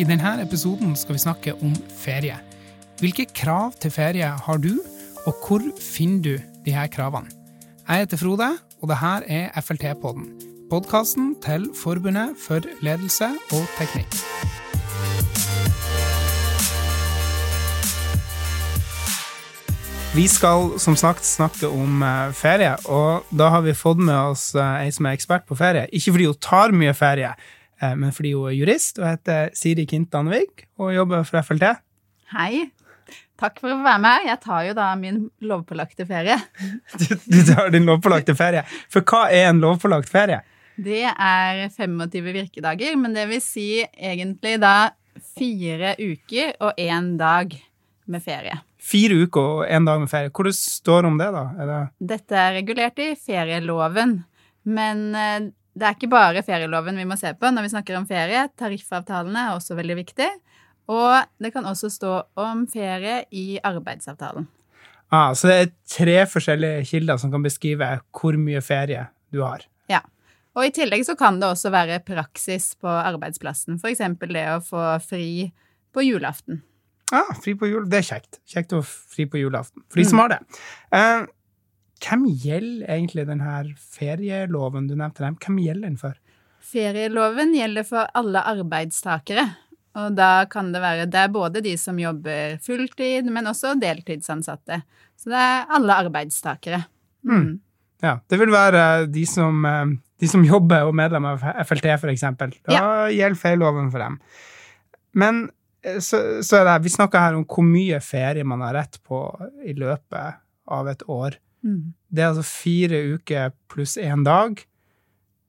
I denne episoden skal vi snakke om ferie. Hvilke krav til ferie har du, og hvor finner du de her kravene? Jeg heter Frode, og dette er FLT-podden. Podkasten til Forbundet for ledelse og teknikk. Vi skal som sagt snakke om eh, ferie, og da har vi fått med oss eh, ei som er ekspert på ferie. Ikke fordi hun tar mye ferie, eh, men fordi hun er jurist og heter Siri Kintanvik og jobber for FLT. Hei. Takk for å være med. Jeg tar jo da min lovpålagte ferie. Du, du tar din lovpålagte ferie. For hva er en lovpålagt ferie? Det er 25 virkedager, men det vil si egentlig da fire uker og én dag med ferie. Fire uker og én dag med ferie. Hvor det står om det, da? Er det Dette er regulert i ferieloven, men eh, det er ikke bare ferieloven vi må se på når vi snakker om ferie. Tariffavtalene er også veldig viktig. Og det kan også stå om ferie i arbeidsavtalen. ah, så det er tre forskjellige kilder som kan beskrive hvor mye ferie du har. Ja. Og i tillegg så kan det også være praksis på arbeidsplassen. Eksempel det å få fri på julaften. Ah, fri på jul. Det er kjekt. Kjekt å fri på julaften. For de som har det. Uh, hvem gjelder egentlig denne ferieloven du nevnte? Dem? Hvem gjelder den for? Ferieloven gjelder for alle arbeidstakere. Og da kan det være Det er både de som jobber fulltid, men også deltidsansatte. Så det er alle arbeidstakere. Mm. Ja, det vil være de som, eh, de som jobber og medlemmer medlem av FLT, eksempel. Da gjelder ferieloven for dem. Men så, så er det, vi snakker her om hvor mye ferie man har rett på i løpet av et år. Mm. Det er altså fire uker pluss én dag.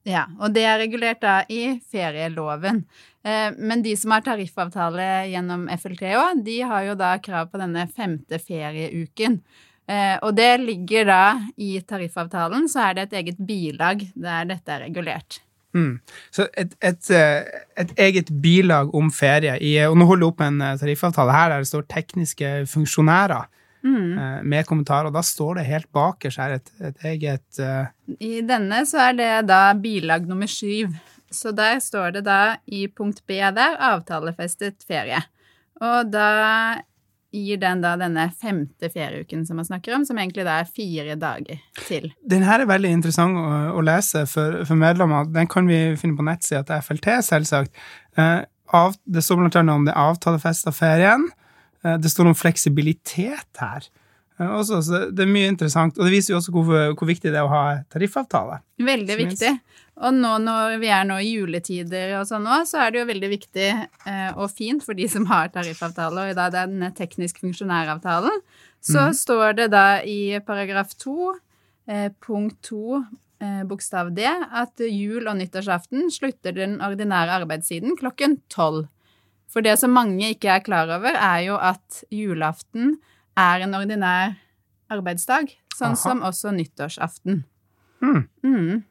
Ja, og det er regulert da i ferieloven. Eh, Men de som har tariffavtale gjennom FLT òg, de har jo da krav på denne femte ferieuken. Eh, Og det ligger da i tariffavtalen, så er det et eget bilag der dette er regulert. Mm. Så et, et, eh, et eget bilag om ferie. I, og nå holder jeg opp en eh, tariffavtale her der det står 'tekniske funksjonærer' Mm. eh, med kommentarer. Og da står det helt bakerst her et, et eget uh... I denne så er det da bilag nummer syv. Så der står det da i punkt B der avtalefestet ferie. Og da gir den da denne femte ferieuken som man snakker om, som egentlig da er fire dager til. Den her er veldig interessant å, å lese for, for medlemmer. Den kan vi finne på nettsida til FLT, selvsagt. Eh, av, det står blant annet om det avtalefesta ferien. Eh, det står om fleksibilitet her. Eh, også, så det er mye interessant. Og det viser jo også hvor, hvor viktig det er å ha tariffavtale. Veldig viktig. viktig. Og nå når vi er nå i juletider og sånn òg, så er det jo veldig viktig eh, og fint for de som har tariffavtale, og i dag den teknisk funksjonæravtalen, så står det da i paragraf 2, eh, punkt 2, eh, bokstav D, at jul- og nyttårsaften slutter den ordinære arbeidssiden klokken tolv. For det som mange ikke er klar over, er jo at julaften er en ordinær arbeidsdag, sånn Aha. som også nyttårsaften. Mm. Mm.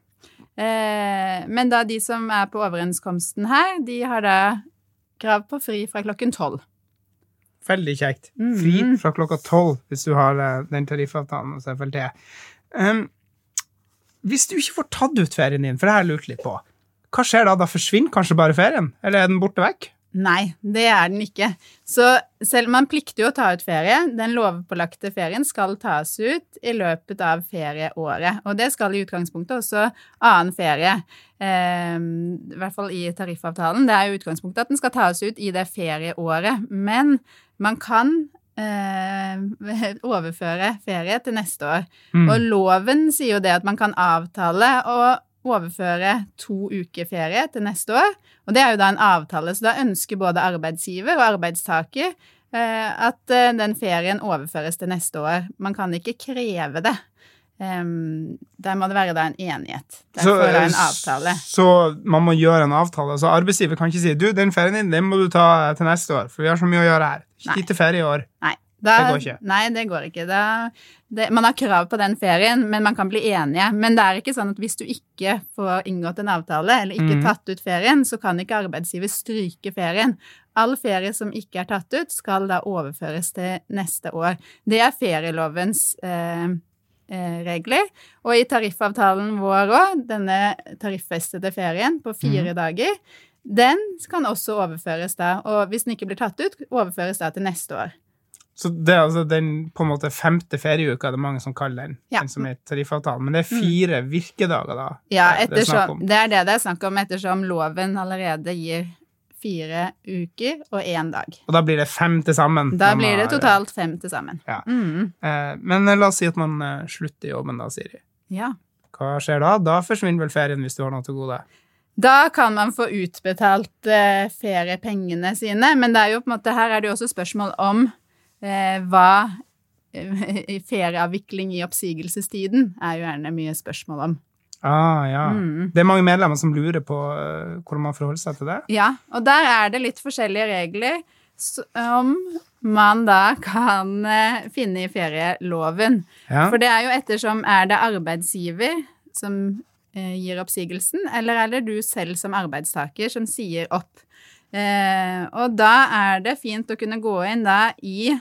Eh, men da de som er på overenskomsten her, de har da krav på fri fra klokken tolv. Veldig kjekt. Mhm. Fri fra klokka tolv hvis du har eh, den tariffavtalen hos FLT. Um, hvis du ikke får tatt ut ferien din, for det har jeg lurt litt på, hva skjer da? Da forsvinner kanskje bare ferien? Eller er den borte vekk? Nei, det er den ikke. Så selv om man plikter jo å ta ut ferie, den lovpålagte ferien skal tas ut i løpet av ferieåret. Og det skal i utgangspunktet også annen ferie. Eh, I hvert fall i tariffavtalen. Det er jo utgangspunktet at den skal tas ut i det ferieåret. Men man kan eh, overføre ferie til neste år. Mm. Og loven sier jo det at man kan avtale å overføre to uker ferie til neste år. Og det er jo da en avtale, så da ønsker både arbeidsgiver og arbeidstaker eh, at eh, den ferien overføres til neste år. Man kan ikke kreve det. Um, der må det være da en enighet. Derfor er det en avtale. Så man må gjøre en avtale. Så arbeidsgiver kan ikke si du, den ferien din den må du ta til neste år, for vi har så mye å gjøre her. Ikke til ferie i år. Nei. Da, Det går ikke. Nei, det går ikke. Det, det, man har krav på den ferien, men man kan bli enige. Men det er ikke sånn at hvis du ikke får inngått en avtale, eller ikke mm. tatt ut ferien, så kan ikke arbeidsgiver stryke ferien. All ferie som ikke er tatt ut, skal da overføres til neste år. Det er ferielovens eh, regler. Og i tariffavtalen vår òg, denne tariffestede ferien på fire dager, den kan også overføres da. Og hvis den ikke blir tatt ut, overføres da til neste år. Så det er altså den på en måte femte ferieuka det er mange som kaller den, Ja. den som er tariffavtalen. Men det er fire virkedager, da. Ja, ettersom, om. det er det det er snakk om, ettersom loven allerede gir fire uker og én dag. Og da blir det fem til sammen. Da blir det totalt fem til sammen. Ja. Mm. Eh, men eh, la oss si at man eh, slutter jobben da, Siri. ja. Hva skjer da? Da forsvinner vel ferien hvis du har noe til gode. Da kan man få utbetalt eh, feriepengene sine, men det er jo på en måte, her er det jo også spørsmål om hva eh, Ferieavvikling i oppsigelsestiden er jo gjerne mye spørsmål om. Ah, ja. Mm. Det er mange medlemmer som lurer på eh, hvordan man forholder seg til det. Ja, og der er det litt forskjellige regler som man da kan eh, finne i ferieloven. Ja. For det er jo ettersom er det arbeidsgiver som eh, gir oppsigelsen, eller er det du selv som arbeidstaker som sier opp? Eh, og da er det fint å kunne gå inn da i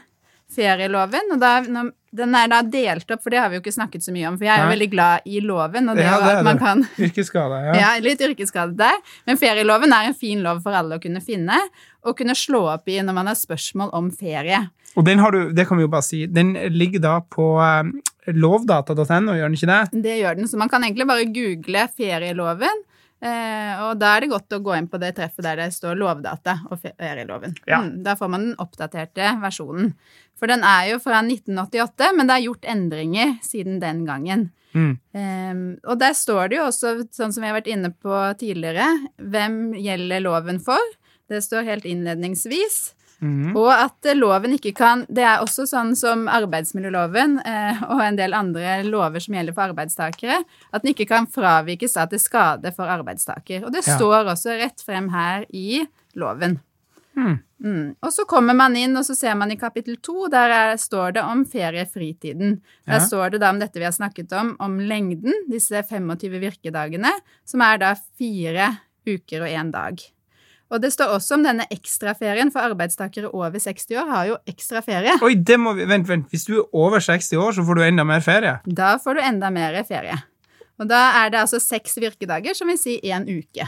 ferieloven, og da, når, den er da delt opp, for det har vi jo ikke snakket så mye om, for jeg er jo veldig glad i loven, og det, Ja, det at man kan Yrkesskade, ja. ja, litt yrkesskade der. Men ferieloven er en fin lov for alle å kunne finne, og kunne slå opp i når man har spørsmål om ferie. Og den har du, det kan vi jo bare si, den ligger da på eh, lovdata.no, gjør den ikke det? Det gjør den, så man kan egentlig bare google ferieloven, eh, og da er det godt å gå inn på det treffet der det står lovdata og ferieloven. Ja. Mm, da får man den oppdaterte versjonen. For den er jo fra 1988, men det er gjort endringer siden den gangen. Mm. Eh, og der står det jo også, sånn som vi har vært inne på tidligere, hvem gjelder loven for. Det står helt innledningsvis. Mhm. Og at loven ikke kan Det er også sånn som arbeidsmiljøloven eh, og en del andre lover som gjelder for arbeidstakere, at den ikke kan fravikes da til skade for arbeidstaker. Og det Ja. står også rett frem her i loven. Mm. Mm. Og så kommer man inn, og så ser man i kapittel to, der er, står det om feriefritiden. Der Ja. står det da om dette vi har snakket om, om lengden, disse 25 virkedagene, som er da fire uker og én dag. Og det står også om denne ekstraferien, for arbeidstakere over 60 år har jo ekstra ferie. Oi, det må vi, vent, vent. Hvis du er over 60 år, så får du enda mer ferie. Da får du enda mer ferie. Og da er det altså seks virkedager, som vil si én uke.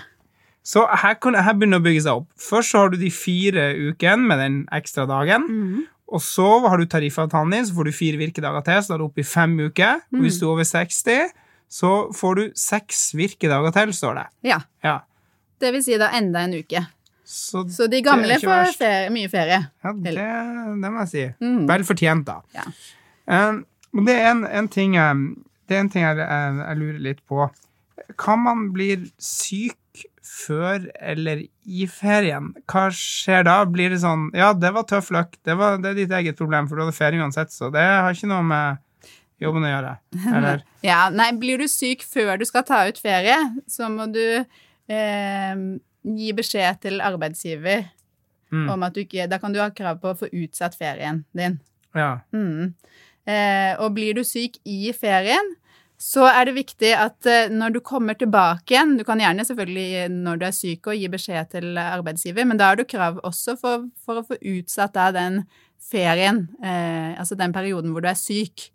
Så her, kan, her begynner det å bygge seg opp. Først så har du de fire ukene med den ekstra dagen. Mhm. Og så har du tariffavtalen din, så får du fire virkedager til, så da er du oppe i fem uker. Og hvis du er over 60, så får du seks virkedager til, står det. Ja. Ja. Det vil si da enda en uke. Så, Så de gamle får ferie, mye ferie. ja, det, det må jeg si. Mm. Vel fortjent, da. Ja. Um, det er en, en ting, det er en ting jeg, jeg, jeg lurer litt på. Kan man bli syk før eller i ferien? Hva skjer da? Blir det sånn Ja, det var tøff løkk. Det, det er ditt eget problem, for du hadde ferie uansett, så det har ikke noe med jobben å gjøre. Eller? Ja, nei, blir du syk før du skal ta ut ferie, så må du eh, gi beskjed til arbeidsgiver Mm. om at du ikke Da kan du ha krav på å få utsatt ferien din. Ja. Mm. Eh, og blir du syk i ferien, så er det viktig at eh, når du kommer tilbake igjen Du kan gjerne selvfølgelig når du er syk og gi beskjed til arbeidsgiver, men da har du krav også for, for å få utsatt da den ferien, eh, altså den perioden hvor du er syk.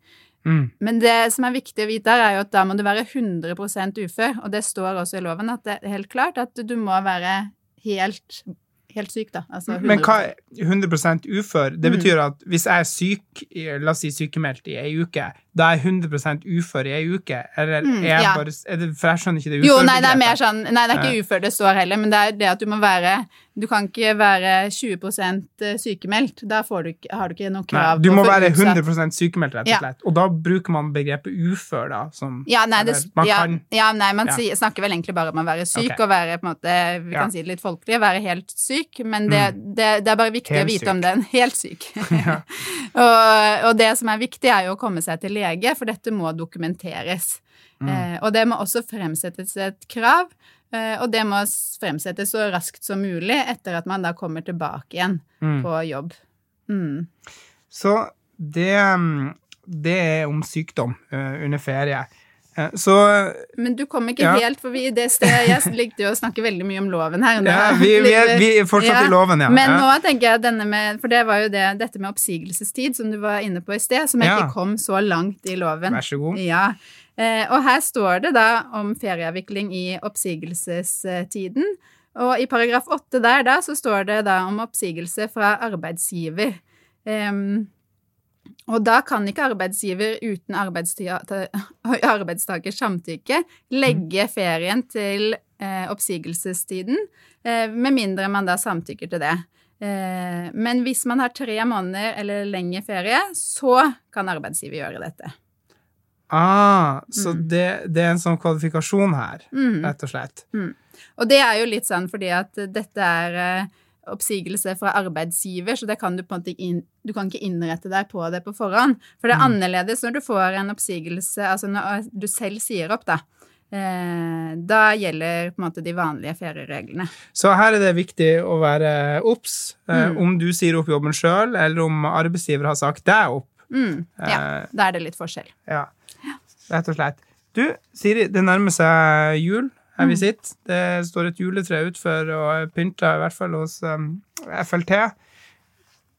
Mm. Men det som er viktig å vite, er jo at da må du være 100% ufør. Og det står også i loven at det er helt klart at du må være helt, helt syk, da. Altså 100 Men hva er 100% ufør? Det Mm. betyr at hvis jeg er syk, la oss si sykemeldt i ei uke, da er jeg 100% ufør i ei uke? Eller Mm, er jeg ja. bare er det, For jeg skjønner ikke det Jo, nei, det er mer sånn Nei, det er ikke ufør det står heller, men det er det at du må være Du kan ikke være 20% sykemeldt. Da får du, ikke- har du ikke noe Nei, krav du må være utsatt- 100 sykemeldt, rett og Ja. slett. Og da bruker man begrepet ufør, da, som Ja, nei, det, man ja, kan ja, nei, man Ja. snakker vel egentlig bare om å være syk okay. og være på en måte Vi Ja. Mm. kan si det litt folkelig, være helt syk, men det, det, det er bare viktig Helt å vite syk. om den. Helt syk. Ja. og, og det som er viktig, er jo å komme seg til lege, for dette må dokumenteres. Mm. Eh, og det må også fremsettes et krav, eh, og det må fremsettes så raskt som mulig etter at man da kommer tilbake igjen Mm. på jobb. Mm. Så det, mm, det er om sykdom eh, under ferie. Eh, Så Men du kom ikke Ja. helt, for vi, det stedet, jeg likte jo å snakke veldig mye om loven her. ja, vi, vi, er, vi er fortsatt i loven, ja. Men ja. nå tenker jeg denne med For det var jo det, dette med oppsigelsestid som du var inne på i sted, som jeg Ja. ikke kom så langt i loven. Vær så god. Ja. Eh, og her står det da om ferieavvikling i oppsigelsestiden. Og i paragraf åtte der da, så står det da om oppsigelse fra arbeidsgiver. Um, og da kan ikke arbeidsgiver uten arbeidstakers samtykke legge ferien til eh, oppsigelsestiden, eh, med mindre man da samtykker til det. Eh, men hvis man har tre måneder eller lengre ferie, så kan arbeidsgiver gjøre dette. Ah, så Mm. det, det er en sånn kvalifikasjon her, Mm. rett og slett. Og det er jo litt sånn fordi at dette er eh, oppsigelse fra arbeidsgiver, så det kan du på en måte ikke inn, du kan ikke innrette deg på det på forhånd. For det er Mm. annerledes når du får en oppsigelse, altså når du selv sier opp, da. Eh, da gjelder på en måte de vanlige feriereglene. Så her er det viktig å være obs. Eh, Mm. Om du sier opp jobben sjøl, eller om arbeidsgiver har sagt deg opp. Mm, ja, Eh, da er det litt forskjell. ja, rett og slett. Du, Siri, det nærmer seg jul her vi Mm. sitter. Det står et juletre utenfor og er pynta, i hvert fall hos um, FLT.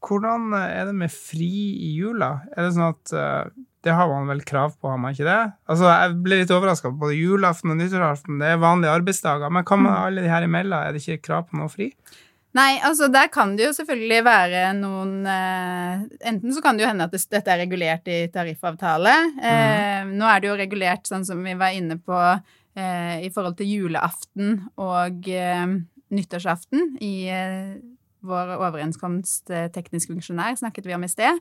Hvordan er det med fri i jula? Er det sånn at uh, det har man vel krav på, har man ikke det? Altså, Jeg ble litt overraska. Både julaften og nyttårsaften det er vanlige arbeidsdager. Men hva med Mm. alle de her imellom? Er det ikke krav på noe fri? Nei, altså der kan det jo selvfølgelig være noen eh, Enten så kan det jo hende at det, dette er regulert i tariffavtale. Eh, Nå er det jo regulert sånn som vi var inne på eh, i forhold til julaften og eh, nyttårsaften i eh, vår overenskomst eh, teknisk funksjonær, snakket vi om i sted.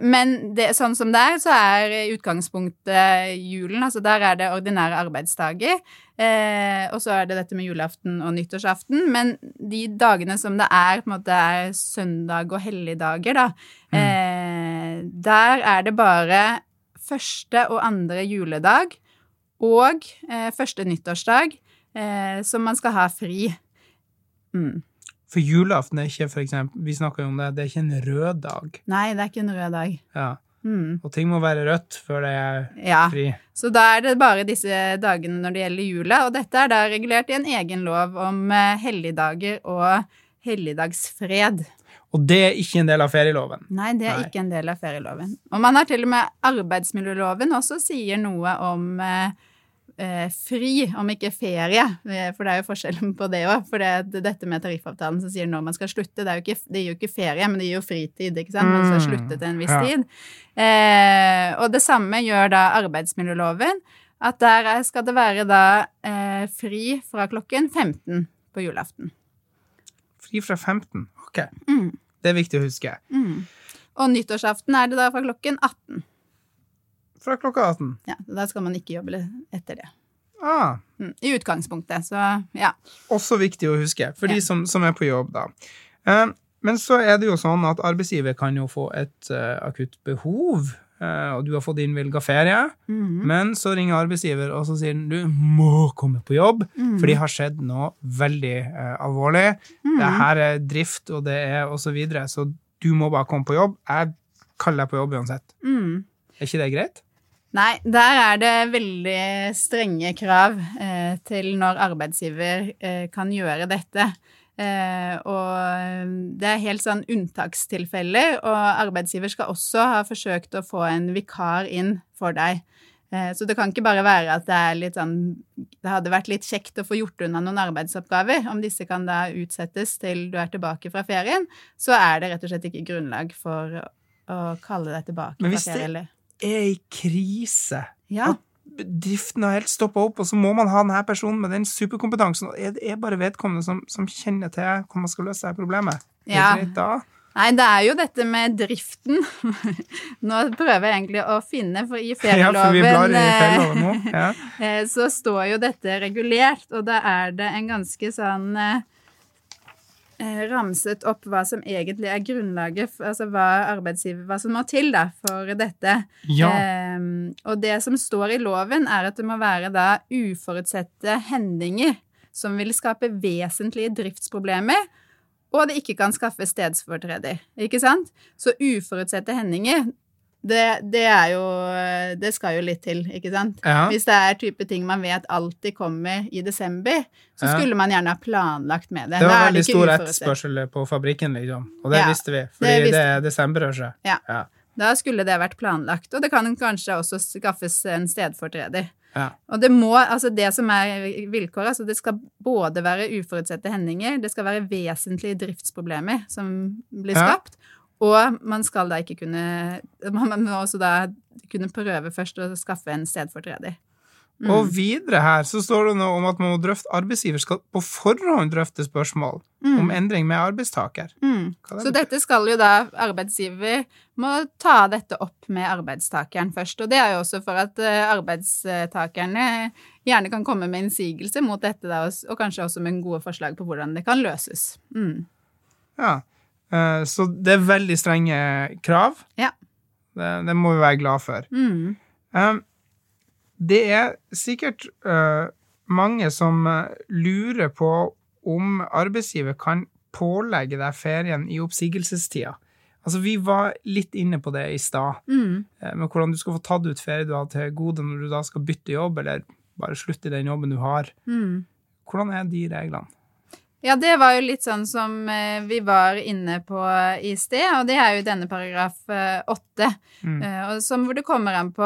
Men det, sånn som det er, så er utgangspunktet julen, altså der er det ordinære arbeidsdager. Og så er det dette med julaften og nyttårsaften. Men de dagene som det er, på en måte er søndag og helligdager, da, eh, der er det bare første og andre juledag og eh, første nyttårsdag eh, som man skal ha fri. Mm. For julaften er ikke, for eksempel, vi snakker jo om det, det er ikke en rød dag. Nei, det er ikke en rød dag. Ja. Mm. Og ting må være rødt før det er Ja. fri. Så da er det bare disse dagene når det gjelder jula, og dette er da regulert i en egen lov om eh, helligdager og helligdagsfred. Og det er ikke en del av ferieloven. Nei, det er Nei. ikke en del av ferieloven. Og man har til og med arbeidsmiljøloven også sier noe om eh, eh, fri, om ikke ferie. Eh, For det er jo forskjellen på det òg. For det, dette med tariffavtalen som sier når man skal slutte, det, er jo ikke, det gir jo ikke ferie, men det gir jo fritid. ikke sant? Man skal Mm, slutte til en viss ja. tid. Eh, og det samme gjør da arbeidsmiljøloven. At der er- skal det være da eh, fri fra klokken 15 på julaften. Fri fra 15. Ok. Mm. Det er viktig å huske. Mm. Og nyttårsaften er det da fra klokken 18. Fra klokka 18. Ja, Da skal man ikke jobbe etter det. Ah, Mm, I utgangspunktet, så ja. også viktig å huske, for Ja. de som, som er på jobb, da. Eh, men så er det jo sånn at arbeidsgiver kan jo få et eh, akutt behov, eh, og du har fått innvilga ferie, Mhm. men så ringer arbeidsgiver, og så sier den, du må komme på jobb, Mhm. for det har skjedd noe veldig alvorlig. -hmm. Det her er drift, og det er og så videre, så du må bare komme på jobb. Jeg kaller deg på jobb uansett. Mm. Er ikke det greit? Nei, der er det veldig strenge krav eh, til når arbeidsgiver eh, kan gjøre dette. Eh, og det er helt sånn unntakstilfeller, og arbeidsgiver skal også ha forsøkt å få en vikar inn for deg. Eh, så det kan ikke bare være at det er litt sånn Det hadde vært litt kjekt å få gjort unna noen arbeidsoppgaver. Om disse kan da utsettes til du er tilbake fra ferien, så er det rett og slett ikke grunnlag for å kalle deg tilbake Men fra hvis det- ferie. Eller. Er i krise. Ja. At driften har helt stoppa opp, og så må man ha denne personen med den superkompetansen. og Det er bare vedkommende som, som kjenner til hvordan man skal løse dette problemet. Ja. da? Nei, det er jo dette med driften. Nå prøver jeg egentlig å finne, for i ferieloven ja. Ja. eh, så står jo dette regulert, og da er det en ganske sånn eh, eh, ramset opp hva som egentlig er grunnlaget, altså hva arbeidsgiver, hva som må til da for dette. ja. Um, og det som står i loven, er at det må være da uforutsette hendinger som vil skape vesentlige driftsproblemer, og det ikke kan skaffe stedsfortreder. Ikke sant? Så uforutsette hendinger det, det er jo Det skal jo litt til, ikke sant? Ja. Hvis det er type ting man vet alltid kommer i desember, så Ja. skulle man gjerne ha planlagt med det. Det var veldig stor etterspørsel på fabrikken, liksom. Og det Ja, visste vi, fordi det, visste er desemberrushet. Ja. Ja. Da skulle det vært planlagt. Og det kan kanskje også skaffes en stedfortreder. Ja. Og det må, altså det som er vilkåret, altså det skal både være uforutsette hendinger, det skal være vesentlige driftsproblemer som blir Ja. Og man skal da ikke kunne Man må også da kunne prøve først å skaffe en stedfortreder. Mm. Og videre her så står det noe om at man må drøfte arbeidsgiver skal på forhånd drøfte spørsmål om endring med arbeidstaker. Mm. Det Så dette skal jo da arbeidsgiver må ta dette opp med arbeidstakeren først. Og det er jo også for at eh, arbeidstakerne gjerne kan komme med innsigelse mot dette, da, og og kanskje også med gode forslag på hvordan det kan løses. Mm. Ja. Eh, Så det er veldig strenge krav. Ja. Det, det må vi være glad for. Mm. Um, det er sikkert uh, mange som lurer på om arbeidsgiver kan pålegge deg ferien i oppsigelsestida. Altså, vi var litt inne på det i stad, Mm. eh, med hvordan du skal få tatt ut ferie du har til gode når du da skal bytte jobb, eller bare slutte i den jobben du har. Mm. Hvordan er de reglene? Ja, det var jo litt sånn som eh, vi var inne på i sted, og det er jo denne paragraf eh, åtte, Mm. eh, som hvor det kommer an på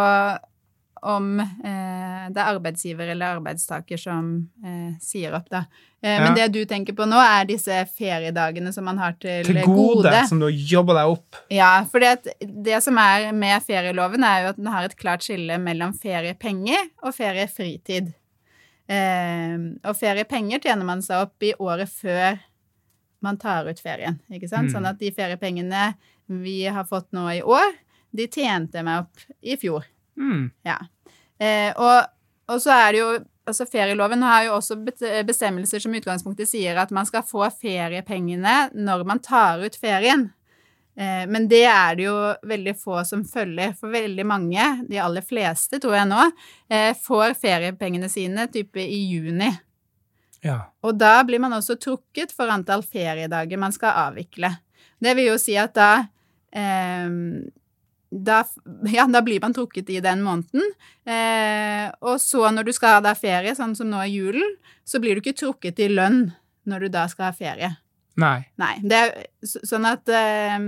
om eh, det er arbeidsgiver eller arbeidstaker som eh, sier opp, da. Eh, Ja. Men det du tenker på nå, er disse feriedagene som man har til, Til gode, som du har jobba deg opp. Ja, for det som er med ferieloven, er jo at den har et klart skille mellom feriepenger og feriefritid. Eh, og feriepenger tjener man seg opp i året før man tar ut ferien, ikke sant? Mm. Sånn at de feriepengene vi har fått nå i år, de tjente meg opp i fjor. Mm. Ja. Eh, og, og så er det jo Altså Ferieloven har jo også bestemmelser som i utgangspunktet sier at man skal få feriepengene når man tar ut ferien. Eh, men det er det jo veldig få som følger. For veldig mange, de aller fleste tror jeg nå, eh, får feriepengene sine type i juni. Ja. Og da blir man også trukket for antall feriedager man skal avvikle. Det vil jo si at da eh, da, ja, da blir man trukket i den måneden. Eh, og så når du skal ha deg ferie, sånn som nå i julen, så blir du ikke trukket i lønn når du da skal ha ferie. Nei. Nei. Det er sånn at eh,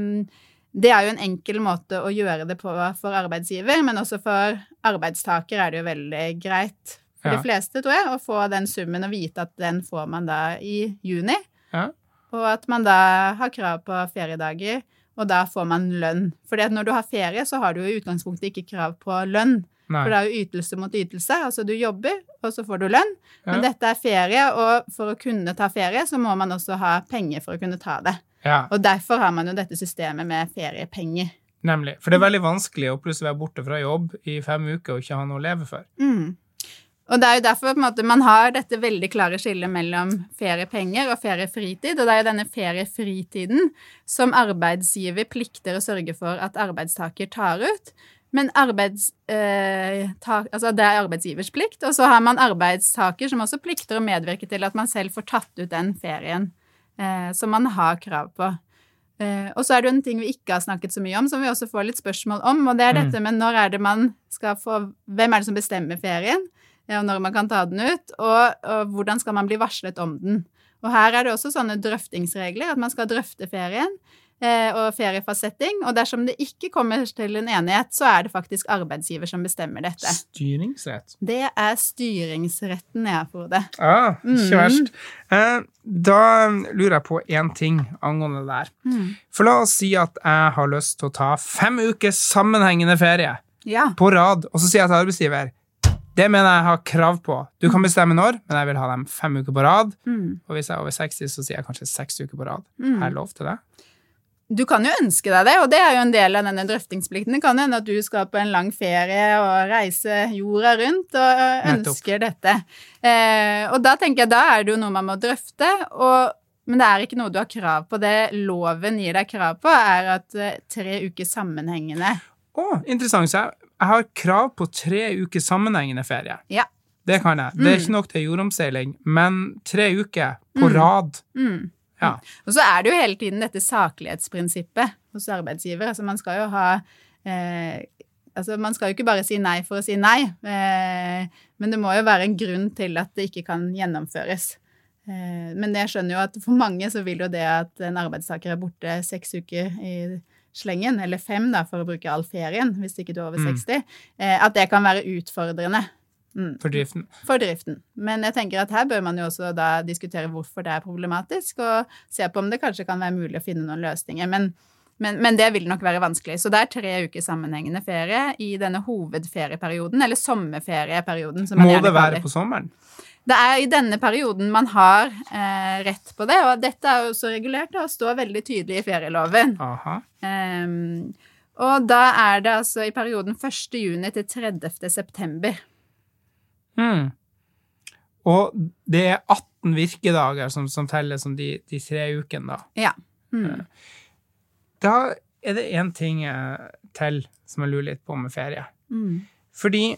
det er jo en enkel måte å gjøre det på for arbeidsgiver, men også for arbeidstaker er det jo veldig greit for Ja. de fleste, tror jeg, å få den summen og vite at den får man da i juni, Ja. og at man da har krav på feriedager, og da får man lønn. For når du har ferie, så har du jo i utgangspunktet ikke krav på lønn. Nei. For det er jo ytelse mot ytelse. Altså du jobber, og så får du lønn. Men dette er ferie, og for å kunne ta ferie, så må man også ha penger for å kunne ta det. Ja, Og derfor har man jo dette systemet med feriepenger. nemlig. For det er veldig vanskelig å plutselig være borte fra jobb i fem uker og ikke ha noe å leve for. Mm. Og det er jo derfor måte, man har dette veldig klare skillet mellom feriepenger og feriefritid, og det er jo denne feriefritiden som arbeidsgiver plikter å sørge for at arbeidstaker tar ut. Men arbeids, eh, ta, altså det er arbeidsgivers plikt, og så har man arbeidstaker som også plikter å medvirke til at man selv får tatt ut den ferien eh, som man har krav på. Eh, og så er det jo en ting vi ikke har snakket så mye om, som vi også får litt spørsmål om, og det er Mm. dette med når er det man skal få Hvem er det som bestemmer ferien, og når man kan ta den ut, og, og hvordan skal man bli varslet om den. Og her er det også sånne drøftingsregler, at man skal drøfte ferien eh, og feriefastsetting, og dersom det ikke kommer til en enighet, så er det faktisk arbeidsgiver som bestemmer dette. Styringsrett. Det er styringsretten, ja, Frode. Ja, ikke Mm. verst. Eh, da lurer jeg på én ting angående det der. Mm. For la oss si at jeg har lyst til å ta fem ukers sammenhengende ferie Ja. på rad, og så sier jeg til arbeidsgiver det mener jeg har krav på. Du kan bestemme når, men jeg vil ha dem fem uker på rad. Mm. Og hvis jeg er over 60, så sier jeg kanskje seks uker på rad. Mm. Har jeg lov til det? Du kan jo ønske deg det, og det er jo en del av denne drøftingsplikten. Det kan hende at du skal på en lang ferie og reise jorda rundt og ønsker dette. Eh, og da tenker jeg da er det jo noe man må drøfte, og, men det er ikke noe du har krav på. Det loven gir deg krav på, er at eh, tre uker sammenhengende. Å, interessant. Så jeg, jeg har krav på tre uker sammenhengende ferie. Ja. Det kan jeg. Det er Mm. ikke nok til jordomseiling, men tre uker på Mm. rad. Mm. Ja. Og så er det jo hele tiden dette saklighetsprinsippet hos arbeidsgiver. Altså man skal jo ha eh, Altså, man skal jo ikke bare si nei for å si nei, eh, men det må jo være en grunn til at det ikke kan gjennomføres. Eh, men jeg skjønner jo at for mange så vil jo det at en arbeidstaker er borte seks uker i slengen, eller fem da, for å bruke all ferien, hvis ikke du er over Mm. 60, eh, at det kan være utfordrende. Mm For driften. for driften. Men jeg tenker at her bør man jo også da diskutere hvorfor det er problematisk, og se på om det kanskje kan være mulig å finne noen løsninger. Men, men, men det vil nok være vanskelig. Så det er tre uker sammenhengende ferie i denne hovedferieperioden, eller sommerferieperioden, som Må det være på sommeren? det er i denne perioden man har eh, rett på det, og dette er jo også regulert og står veldig tydelig i ferieloven. Aha. Um, og da er det altså i perioden 1. juni til 30. september. Mm. Og det er 18 virkedager som, som teller som de, de tre ukene, da. Ja. Mm. Da er det én ting eh, til som jeg lurer litt på med ferie. Mm. Fordi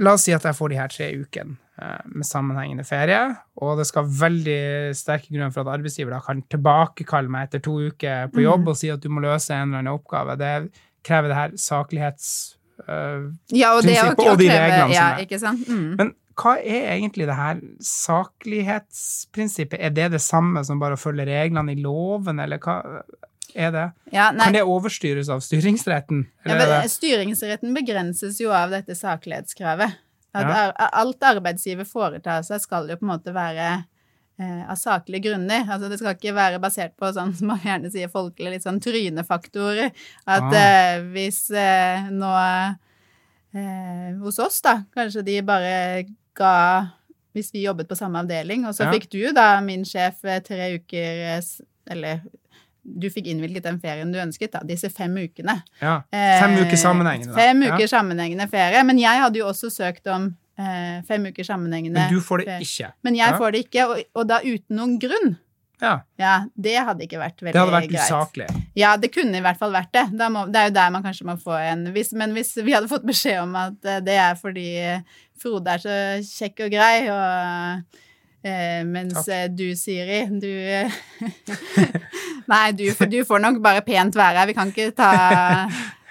La oss si at jeg får de her tre ukene eh, med sammenhengende ferie, og det skal veldig sterke grunner for at arbeidsgiver da kan tilbakekalle meg etter to uker på jobb mm. og si at du må løse en eller annen oppgave. Det krever det her saklighets... eh, Ja, og det Prinsippet å og de kreve reglene som Ja, er. ikke sant? Mm. Men hva er egentlig det her saklighetsprinsippet? Er det det samme som bare å følge reglene i loven, eller hva er det? Ja, Kan det overstyres av styringsretten? ja, Eller men styringsretten begrenses jo av dette saklighetskravet. At Ja. alt arbeidsgiver foretar seg, skal jo på en måte være av saklige grunner. Altså Det skal ikke være basert på sånn som man gjerne sier folkelig, litt sånn trynefaktorer. At Ah. eh, hvis eh, nå eh, hos oss, da, kanskje de bare ga Hvis vi jobbet på samme avdeling, og så Ja. fikk du, da, min sjef, eh, tre uker eh, Eller du fikk innvilget den ferien du ønsket, da, disse fem ukene. ja, fem Eh, uker sammenhengende? da. Fem Ja. uker sammenhengende ferie. Men jeg hadde jo også søkt om eh, fem uker sammenhengende Men du får det ikke? Men jeg Ja. får det ikke, og, og da uten noen grunn. Ja, Ja, det hadde ikke vært veldig greit. det hadde vært usaklig. Ja, det kunne i hvert fall vært det. Må, det er jo der man kanskje må få en hvis, Men hvis vi hadde fått beskjed om at eh, det er fordi Frode er så kjekk og grei, og eh, mens Takk. eh, du, Siri, du Nei, du, du får nok bare pent være her. Vi kan ikke ta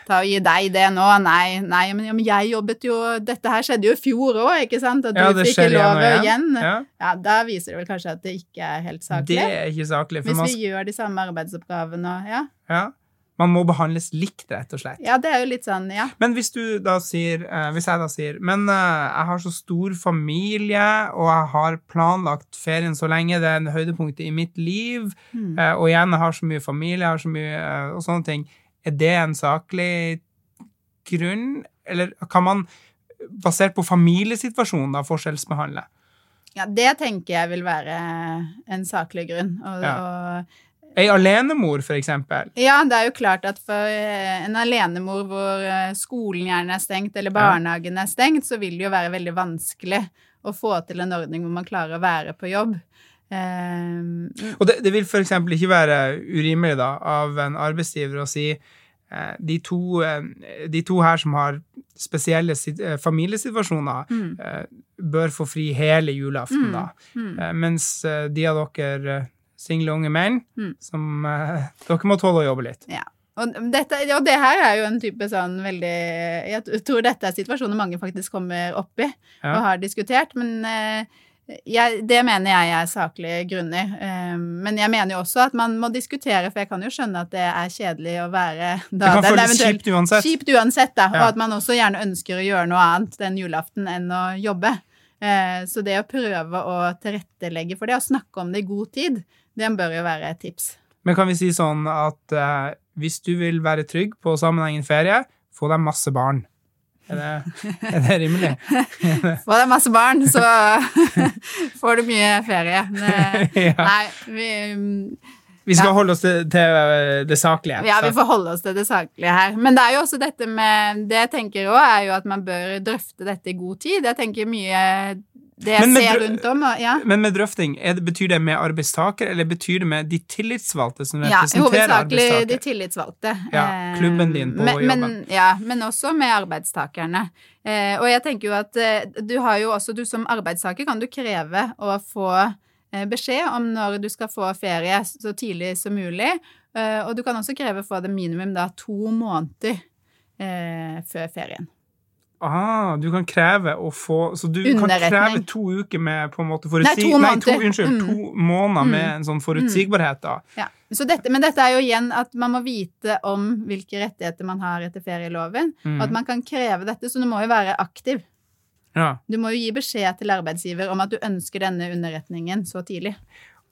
ta og gi deg det nå. Nei, nei men, ja, men jeg jobbet jo Dette her skjedde jo i fjor òg, ikke sant? At du Ja, det fikk igjen lov og igjen. Ja, Ja, da viser det vel kanskje at det ikke er helt saklig. det er ikke saklig. Hvis vi gjør de samme arbeidsoppgavene og Ja. ja, man må behandles likt, rett og slett. ja, det er jo litt sånn, ja. Men hvis du da sier eh, Hvis jeg da sier Men eh, jeg har så stor familie, og jeg har planlagt ferien så lenge, det er en høydepunkt i mitt liv, Mm. eh, og igjen, jeg har så mye familie, jeg har så mye og sånne ting, er det en saklig grunn, eller kan man basert på familiesituasjonen da forskjellsbehandle? Ja, det tenker jeg vil være en saklig grunn. Og, Ja. og, Ei alenemor, for eksempel. ja, det er jo klart at for eh, en alenemor hvor eh, skolen gjerne er stengt, eller barnehagen er stengt, så vil det jo være veldig vanskelig å få til en ordning hvor man klarer å være på jobb. Eh, Og det, det vil eksempel ikke være urimelig da, av en arbeidsgiver å si eh, de, to, eh, de to her som har spesielle eh, familiesituasjoner, mm, bør få fri hele julaften, Mm, da. mm. Mens de av dere single unge menn, Mm. som Dere må tåle å jobbe litt. Og, dette, og det her er jo en type sånn veldig Jeg tror dette er situasjoner mange faktisk kommer opp i Ja. og har diskutert, men jeg, det mener jeg er saklige grunner. Eh, men jeg mener jo også at man må diskutere, for jeg kan jo skjønne at det er kjedelig å være Det kan føles kjipt uansett. Kjipt uansett, da. Og at man også gjerne ønsker å gjøre noe annet den julaften enn å jobbe. Eh, så det å prøve å tilrettelegge for det, og snakke om det i god tid, det bør jo være et tips. Men kan vi si sånn at eh, hvis du vil være trygg på sammenhengen ferie, få deg masse barn. Er det, er det rimelig? Får deg masse barn, så får du mye ferie. Det, nei, vi, Vi skal Ja. holde oss til, til eh, det saklige. ja, vi får holde oss til det saklige her. Men det er jo også dette med Det jeg tenker òg, er jo at man bør drøfte dette i god tid. Jeg tenker mye Det jeg Men ser rundt om, ja. Men med drøfting, det, betyr det med arbeidstaker, eller betyr det med de tillitsvalgte som representerer Ja, representerer hovedsakelig de tillitsvalgte. Ja, Eh, klubben din på men, men, jobben. ja, men også med arbeidstakerne. Eh, og jeg tenker jo at eh, du har jo også, du som arbeidstaker kan du kreve å få beskjed om når du skal få ferie så tidlig som mulig. Eh, og du kan også kreve å få det minimum da to måneder eh, før ferien. Ah, du kan kreve å få Så du kan kreve to uker med på en måte Nei, forutsig... to Nei, to, måneder. unnskyld, Mm. to måneder med Mm. en sånn forutsigbarhet, da. Ja. Så dette, men dette er jo igjen at man må vite om hvilke rettigheter man har etter ferieloven, og at Mm. man kan kreve dette, så du må jo være aktiv. Ja. Du må jo gi beskjed til arbeidsgiver om at du ønsker denne underretningen så tidlig.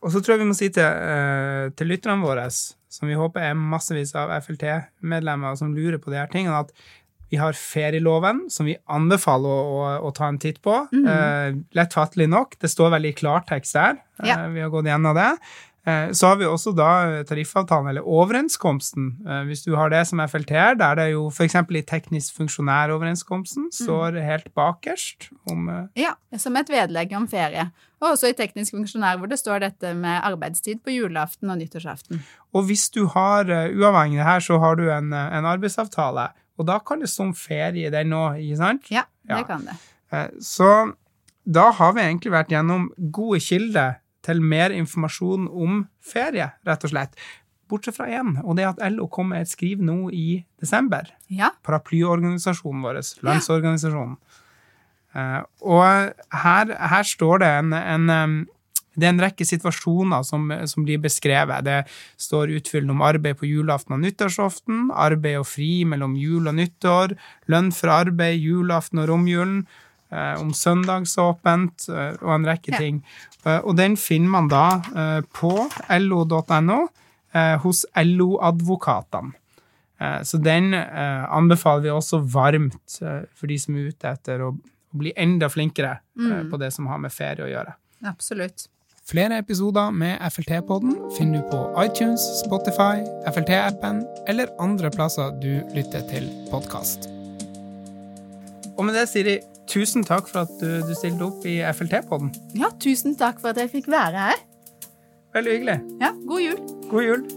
Og så tror jeg vi må si til, eh, til lytterne våre, som vi håper er massevis av FLT-medlemmer som lurer på de her tingene, at vi har ferieloven, som vi anbefaler å, å, å ta en titt på. Mm. Eh, lettfattelig nok. Det står veldig klartekst der. Eh, vi har gått gjennom det. Eh, så har vi også da tariffavtalen, eller overenskomsten, eh, hvis du har det som FLT-er, der det jo f.eks. i teknisk funksjonæroverenskomsten står helt bakerst om eh, Ja, som et vedlegg om ferie. Og også i teknisk funksjonær, hvor det står dette med arbeidstid på julaften og nyttårsaften. Og hvis du har, eh, uavhengig av det her, så har du en, eh, en arbeidsavtale, og da kan det stå om ferie i den òg, ikke sant? Ja, det Ja. kan det. Eh, Så da har vi egentlig vært gjennom gode kilder til mer informasjon om ferie, rett og slett. Bortsett fra én, og det er at LO kom med et skriv nå i desember. Ja. Paraplyorganisasjonen vår, Landsorganisasjonen. Ja. Og her, her står det en, en det er en rekke situasjoner som, som blir beskrevet. Det står utfyllende om arbeid på julaften og nyttårsaften, arbeid og fri mellom jul og nyttår, lønn for arbeid, julaften og romjulen, eh, om søndagsåpent eh, og en rekke Ja. ting. Eh, og den finner man da eh, på lo.no eh, hos LO-advokatene. Eh, Så den anbefaler vi også varmt for de som er ute etter å, bli enda flinkere eh, på det som har med ferie å gjøre. Absolutt. Flere episoder med FLT-podden finner du på iTunes, Spotify, FLT-appen eller andre plasser du lytter til podkast. Og med det, Siri, tusen takk for at du, du stilte opp i FLT-podden. Ja, tusen takk for at jeg fikk være her. Veldig hyggelig. Ja, god jul. God jul.